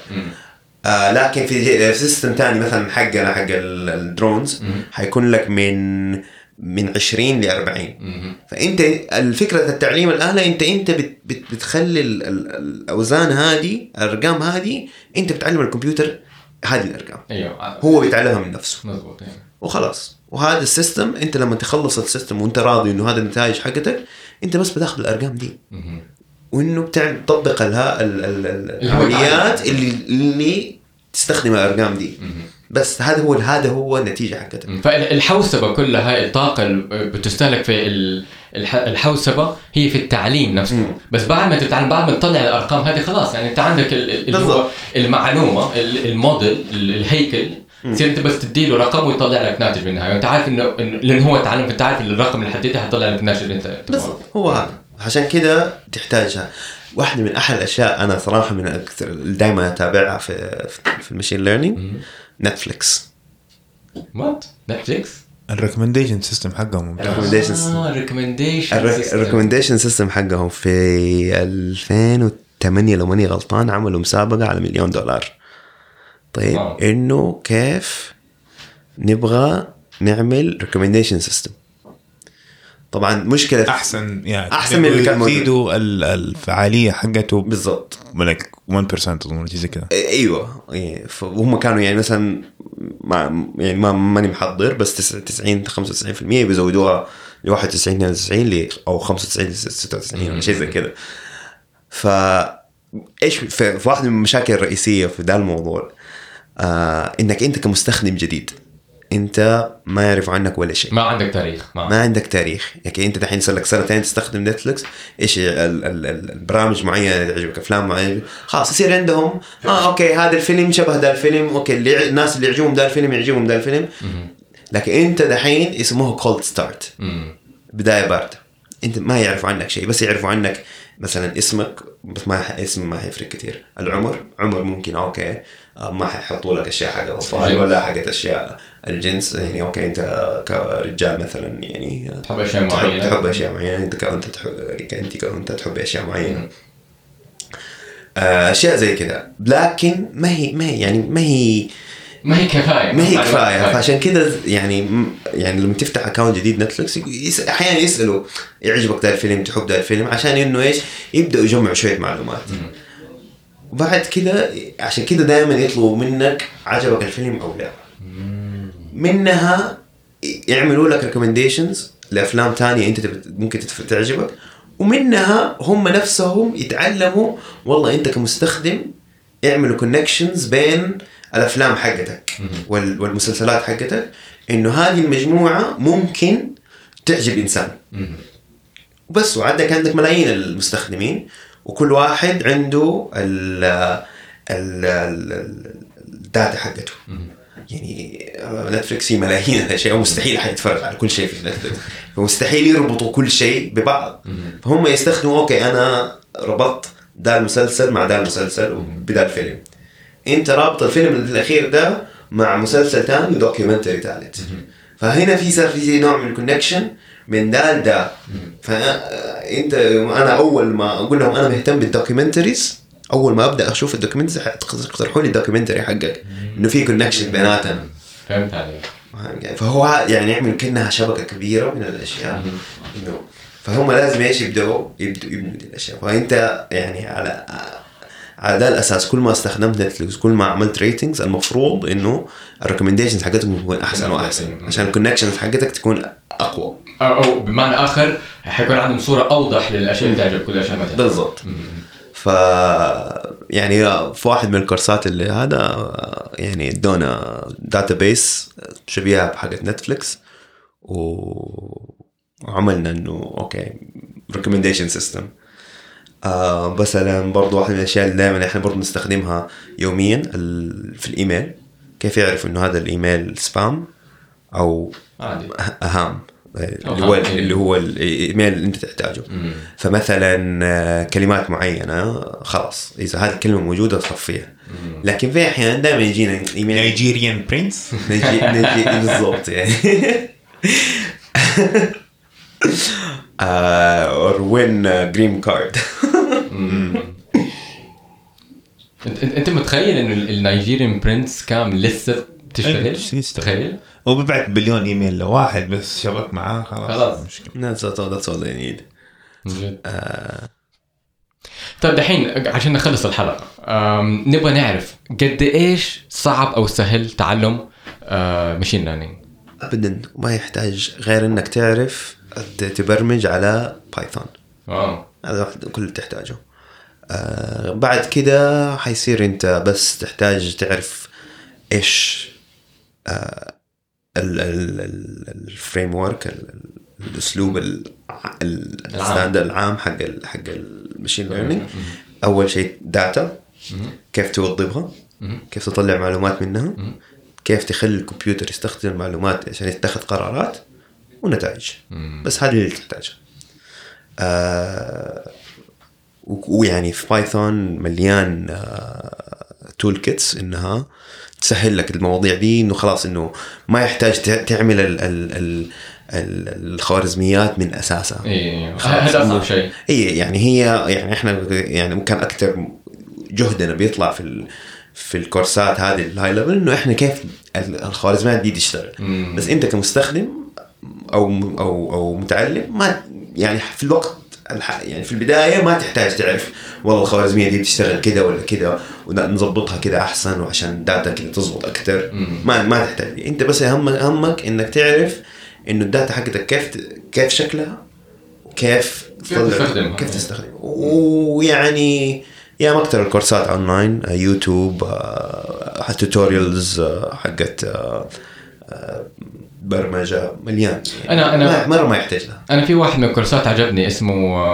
آه لكن في system ثاني مثلا حقنا حق ال- ال drones حيكون لك من من 20 ل 40 فأنت الفكرة التعليم الاله أنت أنت بت بت بتخلي ال- ال- الأوزان هذه الأرقام هذه أنت بتعلم الكمبيوتر هذه الأرقام. أيوه. هو بيتعلمها من نفسه. مضبوط أيوة. وخلاص. وهذا ال system أنت لما تخلص ال system وأنت راضي إنه هذا النتائج حقتك أنت بس بتاخذ الأرقام دي. وإنه بتعمل تطبق العمليات العمل. اللي اللي تستخدم الأرقام دي. بس هذا هو هذا هو النتيجة حقتك فالحوسبه كلها الطاقة اللي بتستهلك في ال- الح- الحوسبة هي في التعليم نفسه. بس بعد ما تتعلم بعد ما تطلع الأرقام هذه خلاص يعني أنت عندك اللي هو. المعلومة ال- الموديل ال- الهيكل تصير أنت بس تديله رقم ويطلع لك ناتج بالنهاية. أنت عارف انه لأن هو تعلم أنت عارف الرقم اللي حددته حيطلع لك الناتج اللي أنت. بالضبط هو هذا. عشان كده تحتاجها. واحدة من أحلى الأشياء أنا صراحة من أكثر دائما أتابعها في في ال machine learning نتفليكس what نتفليكس ال recommendation system حقهم ممتاز. Recommendations آه recommendation ال recommendation system حقهم في 2008 لو ماني غلطان عملوا مسابقة على مليون دولار. طيب. إنه كيف نبغى نعمل recommendation system طبعا مشكلة أحسن يعني أحسن من اللي كان موجود. يزيدوا الفعالية حقته بالضبط. like 1% أظن زي كذا. أيوه. إيه، فهم كانوا يعني مثلا ما يعني ما ماني محضر بس 90 95% بيزودوها ل 91 92 ل أو 95 ل 96 ولا شيء زي كذا. ف إيش في في واحدة من المشاكل الرئيسية في ذا الموضوع؟ آه إنك أنت كمستخدم جديد. انت ما يعرف عنك ولا شيء. ما عندك تاريخ ما, ما عندك تاريخ. يعني انت دحين صار لك سنتين تستخدم نتفلكس إيش ال- ال- ال- البرامج معينة تعجبك أفلام معينة. خلاص يصير عندهم آه okay هذا الفيلم شبه ذا الفيلم okay اللي الناس اللي يعجبهم ذا الفيلم يعجبهم ذا الفيلم. لكن انت دحين يسموه cold start مم. بداية باردة. انت ما يعرفوا عنك شيء بس يعرفوا عنك مثلا اسمك بس ما اسم ما حيفرق كثير العمر عمر ممكن okay. آه، ما حيحطوا لك أشياء حق الاطفال. ولا حقت أشياء. الجنس يعني okay أنت كرجال مثلا يعني آه، تحب أشياء تحب- معينة. تحب أشياء معينة. أنت كأنت تحب كأنت كأنت تحب أشياء معينة. آه، أشياء زي كذا لكن ما هي ما هي يعني ما هي ما هي كفاية. ما هي كفاية. فعشان كذا يعني يعني لما تفتح account جديد نتفلكس أحيانا يسألوا يعجبك ذا الفيلم تحب ذا الفيلم عشان إنه إيش؟ يبدأوا يجمعوا شوية معلومات. وبعد كذا عشان كذا دائما يطلبوا منك عجبك الفيلم أو لا. منها يعملوا لك recommendations لأفلام تانية أنت ممكن تعجبك. ومنها هم نفسهم يتعلموا والله أنت كمستخدم اعملوا connections بين الأفلام حقتك وال- والمسلسلات حقتك إنه هذه المجموعة ممكن تعجب إنسان. وبس وعندك عندك ملايين المستخدمين. وكل واحد عنده ال ال ال- ال data حقته. يعني نتفلكس في ملايين الاشياء ومستحيل حيتفرج على كل شيء في نتفلكس فمستحيل يربطوا كل شيء ببعض. فهم يستخدموا okay أنا ربطت ده المسلسل مع ده المسلسل وبدأ الفيلم. أنت رابط الفيلم الأخير ده مع مسلسل ثاني و documentary ثالث فهنا في صار في نوع من ال connection من ده لده فانت أنا أول ما أقول لهم أنا مهتم بال documentaries أول ما أبدأ أشوف ال documentaries تقترحوا لي ال documentary حقك. إنه في connection بيناتنا فهمت عليك. فهو يعني يعمل كانها شبكة كبيرة من الأشياء. إنه فهم لازم إيش يبدأوا؟ يبدوا يبنوا دي الأشياء. فانت يعني على على ده الأساس كل ما استخدمت Netflix كل ما عملت ratings المفروض إنه ال recommendations حقتك تكون أحسن وأحسن. عشان ال connections حقتك تكون أقوى. أو بمعنى آخر حيكون عندهم صورة أوضح للأشياء اللي تعجب كل الاشياء تعجب بالضبط. ف يعني في واحد من الكورسات اللي هذا يعني ادونا database شبيهة بحقت Netflix. وعملنا إنه okay recommendation system آه مثلا برضو واحدة من الأشياء اللي دائما إحنا برضو نستخدمها يوميا. في الإيميل. كيف يعرف إنه هذا الإيميل spam أو عادي. أهام؟ اللي هو أهم. اللي هو الإيميل اللي أنت تحتاجه. فمثلا آه، كلمات معينة خلاص. إذا هذه الكلمة موجودة تصفيها لكن في أحيان دائما يجينا إيميل. Nigerian prince نجي نجي بالضبط يعني. or win green card انت متخيل إنه ال- ال Nigerian prince كام لسه أيوة، تشتغل؟ شو يشتغل؟ تخيل؟ وببعت بليون إيميل لواحد بس شبك معاه خلاص خلاص. they need من جد. طيب دحين عشان نخلص الحلقة نبغى نعرف قد إيش صعب أو سهل تعلم machine learning ابدا ما يحتاج غير إنك تعرف تبرمج على Python wow هذا واحد كل اللي تحتاجه آه بعد كده حيصير انت بس تحتاج تعرف إيش آه ال framework الاسلوب ال- ال- ال standard العام حق ال حق ال machine learning أول شيء data كيف توظفها كيف تطلع معلومات منها كيف تخلي الكمبيوتر يستخدم المعلومات عشان يتخذ قرارات ونتائج. بس هذه اللي تحتاجها. آه ويعني في Python مليان toolkits إنها تسهل لك المواضيع دي إنه خلاص إنه ما يحتاج تعمل ال ال ال ال- الخوارزميات من أساسها. اي خلاص هذا أصعب شيء. اي يعني هي يعني إحنا يعني كان أكثر جهدنا بيطلع في ال في الكورسات هذه ال high level إنه إحنا كيف ال- الخوارزميات دي تشتغل. بس أنت كمستخدم أو أو أو متعلم ما يعني في الوقت يعني في البداية ما تحتاج تعرف والله الخوارزمية دي بتشتغل كده ولا كده ونظبطها كده أحسن وعشان ال data كده تظبط أكثر. ما ما تحتاج. أنت بس اهم همك إنك تعرف إنه ال data حقتك كيف كيف شكلها وكيف تستخدمها. كيف تستخدمها. ويعني يا مكتر الكورسات online YouTube tutorials حقت آه، آه، برمجة مليان. أنا- ما- مرة ما يحتاج لها. أنا في واحد من الكورسات عجبني اسمه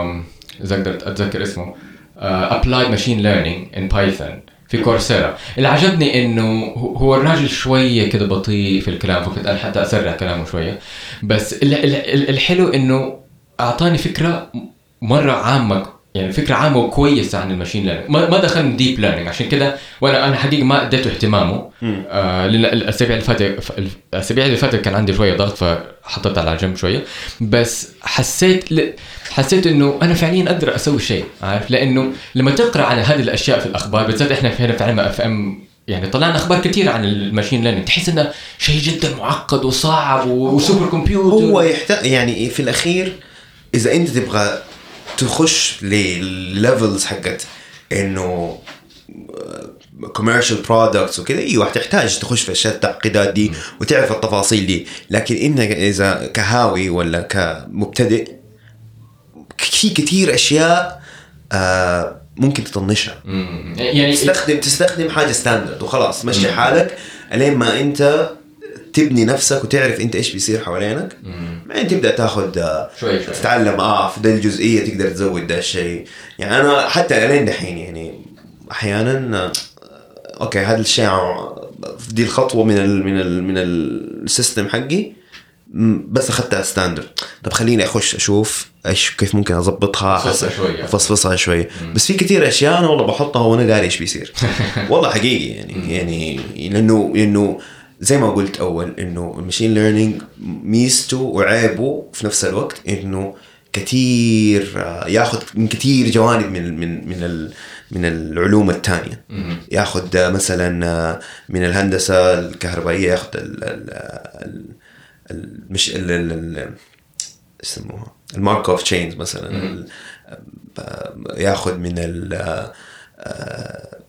إذا قدرت أتذكر اسمه Applied Machine Learning in Python في Coursera. اللي عجبني إنه هو الراجل شوية كده بطيء في الكلام فكنت أنا حتى أسرع كلامه شوية. بس ال- ال- ال- الحلو إنه أعطاني فكرة مرة عامة يعني فكرة عامة وكويسة عن ال machine learning ما دخلنا deep learning عشان كده وأنا أنا حقيقة ما أديته اهتمامه. آه لأن الأسابيع اللي فاتت الأسابيع اللي فاتت كان عندي شوية ضغط فحطيت على جنب شوية. بس حسيت ل... حسيت إنه أنا فعليا أقدر أسوي شيء عارف؟ لأنه لما تقرأ عن هذه الأشياء في الأخبار بالذات إحنا في هنا في علم FM يعني طلعنا أخبار كثير عن ال machine learning تحس إنه شيء جدا معقد وصعب و super computer. هو يحتاج يعني في الأخير إذا أنت تبغى تخش لل levels حقت إنه commercial products وكذا. أيوه تحتاج تخش في أشياء التعقيدات دي وتعرف التفاصيل دي. لكن إنك إذا كهاوي ولا كمبتدئ في كثير أشياء آه ممكن تطنشها. يعني تستخدم تستخدم حاجة standard وخلاص مشي حالك. ألين ما أنت تبني نفسك وتعرف انت إيش بيصير حوالينك. بعدين تبدأ تاخذ شوي شوي. تتعلم آه في ده الجزئيه تقدر تزود ده الشيء. يعني أنا حتى الين دحين يعني أحيانا آه، okay هذا الشيء دي الخطوة من ال من ال من ال system حقي. بس أخذتها standard طب خليني أخش أشوف إيش كيف ممكن أحس- شوية. أفصفصها شوي. بس في كثير أشياء أنا والله بحطها وأنا داري إيش بيصير. والله حقيقي يعني يعني لأنه لأنه زي ما قلت أول إنه ال machine learning ميزته وعيبه في نفس الوقت إنه كثير آه، ياخذ من كثير جوانب من من من من العلوم الثانية ياخذ آه، مثلا آه، من الهندسة الكهربائية ياخذ ال ال ال المش ال ال يسموها؟ ال Markov chains مثلا. ياخذ من ال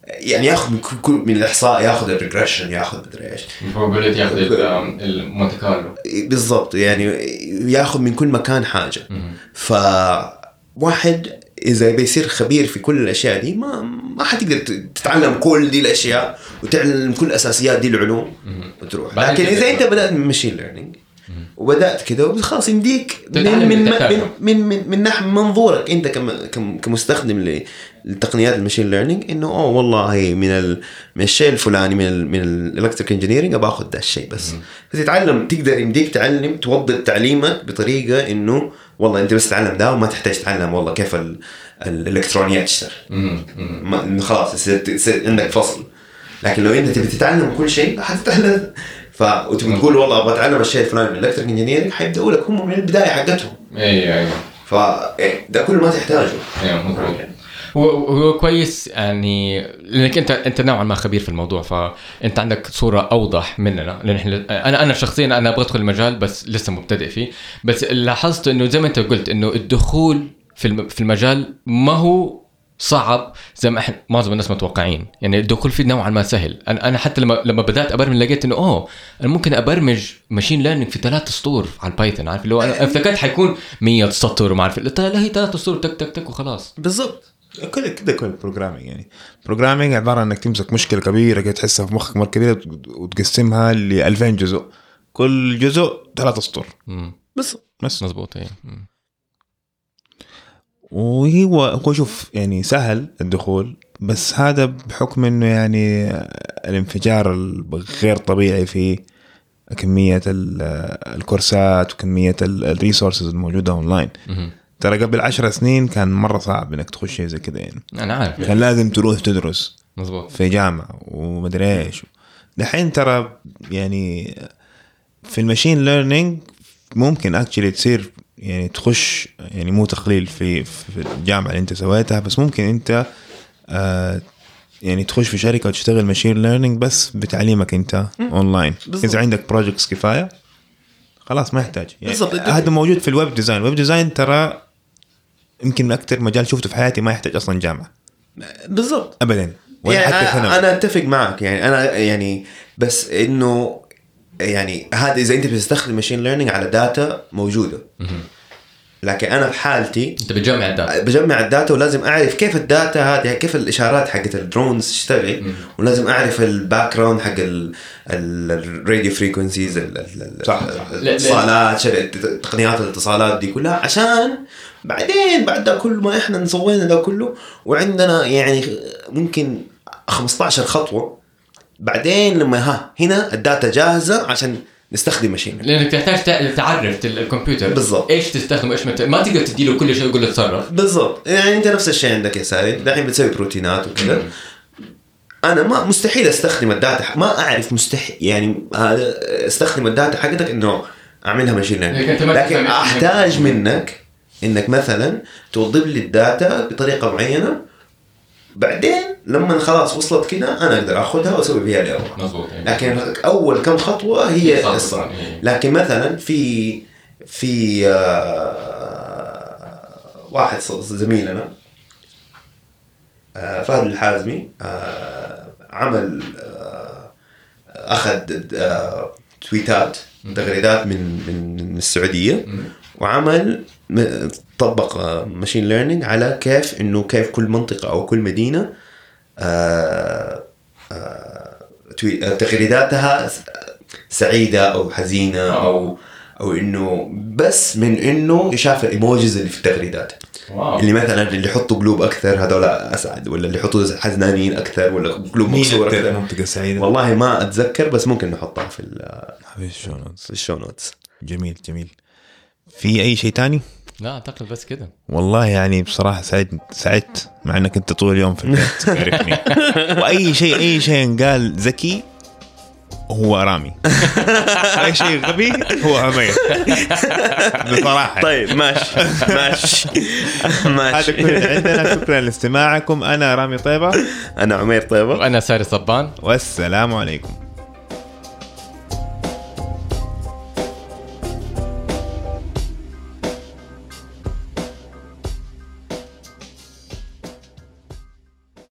يعني ياخذ من كل- من الإحصاء ياخذ ال regression ياخذ مدري إيش. Probability ياخذ ال Monte Carlo بالضبط. يعني ياخذ من كل مكان حاجة. فواحد إذا بيصير خبير في كل الأشياء دي ما ما حتقدر تتعلم كل دي الأشياء وتعلم كل أساسيات دي العلوم وتروح. لكن إذا أنت بدأت من machine learning وبدأت كده خلاص يمديك من من. من من من, من ناحية منظورك أنت كم كم كمستخدم لتقنيات ال machine learning إنه أوه والله من ال من الشيء الفلاني من ال من ال electric engineering أبى آخذ ده الشيء بس. فتتعلم تقدر يمديك تعلم توضب تعليمك بطريقة إنه والله أنت بس تتعلم ده وما تحتاج تتعلم والله كيف ال- الالكترونيات تشتغل ما- خلاص عندك فصل. لكن لو أنت تبي تتعلم كل شيء حتتعلم ف وتبي تقول والله أبغى أتعلم الشيء الفلاني من ال electric engineering حيبداوا لك هم من البداية حقتهم. أيوه أيوه ف إيه، ده كل ما تحتاجه. أيوه مظبوط هو هو كويس يعني لأنك أنت أنت نوعا ما خبير في الموضوع فأنت عندك صورة أوضح مننا. لأن إحنا أنا أنا شخصيا أنا أبغى أدخل المجال بس لسه مبتدئ فيه. بس لاحظت إنه زي ما أنت قلت إنه الدخول في الم- في المجال ما هو صعب. زي ما إحنا معظم الناس متوقعين. يعني الدخول فيه نوعا ما سهل. أنا أنا حتى لما لما بدأت أبرمج لقيت إنه أوه أنا ممكن أبرمج machine learning في ثلاث سطور على ال Python عارف؟ اللي هو أنا افتكرت حيكون 100 سطر وما أعرف. لا هي ثلاث سطور تك تك تك وخلاص. بالضبط. كده كده كل programming يعني. programming عبارة عن إنك تمسك مشكلة كبيرة كده تحسها في مخك مرة كبيرة وتقسمها ل 2000 جزء. كل جزء ثلاث مم. بس. بس. مظبوط إيه. وهو هو شوف يعني سهل الدخول بس هذا بحكم إنه يعني الانفجار الغير طبيعي في كمية ال- الكورسات وكمية ال resources الموجودة اونلاين. ترى قبل عشر سنين كان مرة صعب إنك تخش شيء زي كذا يعني. أنا عارف. كان لازم تروح تدرس مظبوط. في جامعة ومدري إيش. دحين ترى يعني في ال machine learning ممكن actually تصير يعني تخش يعني مو تقليل في في الجامعة اللي انت سويتها بس ممكن انت آه يعني تخش في شركة وتشتغل machine learning بس بتعليمك انت اونلاين. إذا عندك projects كفاية خلاص ما يحتاج. يعني. هذا موجود في ال web design ال web design ترى يمكن من أكثر مجال شفته في حياتي ما يحتاج أصلا جامعة. بالضبط. ابدا. ولا يعني حتى ثانوي. أنا أتفق معك. يعني أنا يعني بس إنه يعني هذا إذا أنت بتستخدم machine learning على data موجودة. لكن أنا في حالتي أنت بتجمع ال data. بجمع ال data ولازم أعرف كيف ال data هذه كيف الإشارات حقت ال drones تشتغل. ولازم أعرف ال background حق ال radio frequencies صح. الاتصالات تقنيات الاتصالات دي كلها. عشان بعدين بعد ده كل ما إحنا سوينا ده كله وعندنا يعني ممكن 15 خطوة بعدين لما ها هنا ال data جاهزة عشان نستخدم machine لأنك تحتاج تع- تعرف ال- الكمبيوتر. بالضبط. إيش تستخدم إيش ما ت- ما تقدر تدي له كل شيء ويقول له تصرف. بالضبط. يعني أنت نفس الشيء عندك يا سالم دحين بتسوي بروتينات وكذا. أنا ما مستحيل أستخدم ال data ما أعرف مستحيل يعني هذا أستخدم ال data حقتك إنه أعملها machine لكن لكن أحتاج منك إنك مثلا توظف لي ال data بطريقة معينة بعدين لما خلاص وصلت كده أنا أقدر آخذها وأسوي بها اللي أبغى مظبوط يعني. لكن أول كم خطوة هي صح، إيه. لكن مثلا في في آه، واحد زميلنا آه، فهد الحازمي آه، عمل أخذ تويتات تغريدات من من السعودية وعمل طبق ماشين ليرنينج على كيف إنه كيف كل منطقة أو كل مدينة آه، آه، آه، تغريداتها سعيدة أو حزينة أو أو إنه بس من إنه شاف ال emojis اللي في التغريدات wow. اللي مثلا اللي يحطوا قلوب أكثر هذول أسعد ولا اللي يحطوا حزنانين أكثر ولا قلوب مكسورة أكثر؟ أكثر. منطقة سعيدة. والله ما أتذكر بس ممكن نحطها في ال- في ال show notes في ال show notes جميل جميل. في أي شيء تاني؟ لا أعتقد بس كده. والله يعني بصراحة سعدت سعدت مع إنك أنت طول اليوم في البيت تعرفني. وأي شيء أي شيء قال ذكي هو رامي. أي شيء غبي هو عمير بصراحة. طيب ماشي ماشي هذا ماشي. كل اللي عندنا. شكرا لاستماعكم. أنا رامي طيبة. أنا عمير طيبة. وأنا ساري صبان. والسلام عليكم.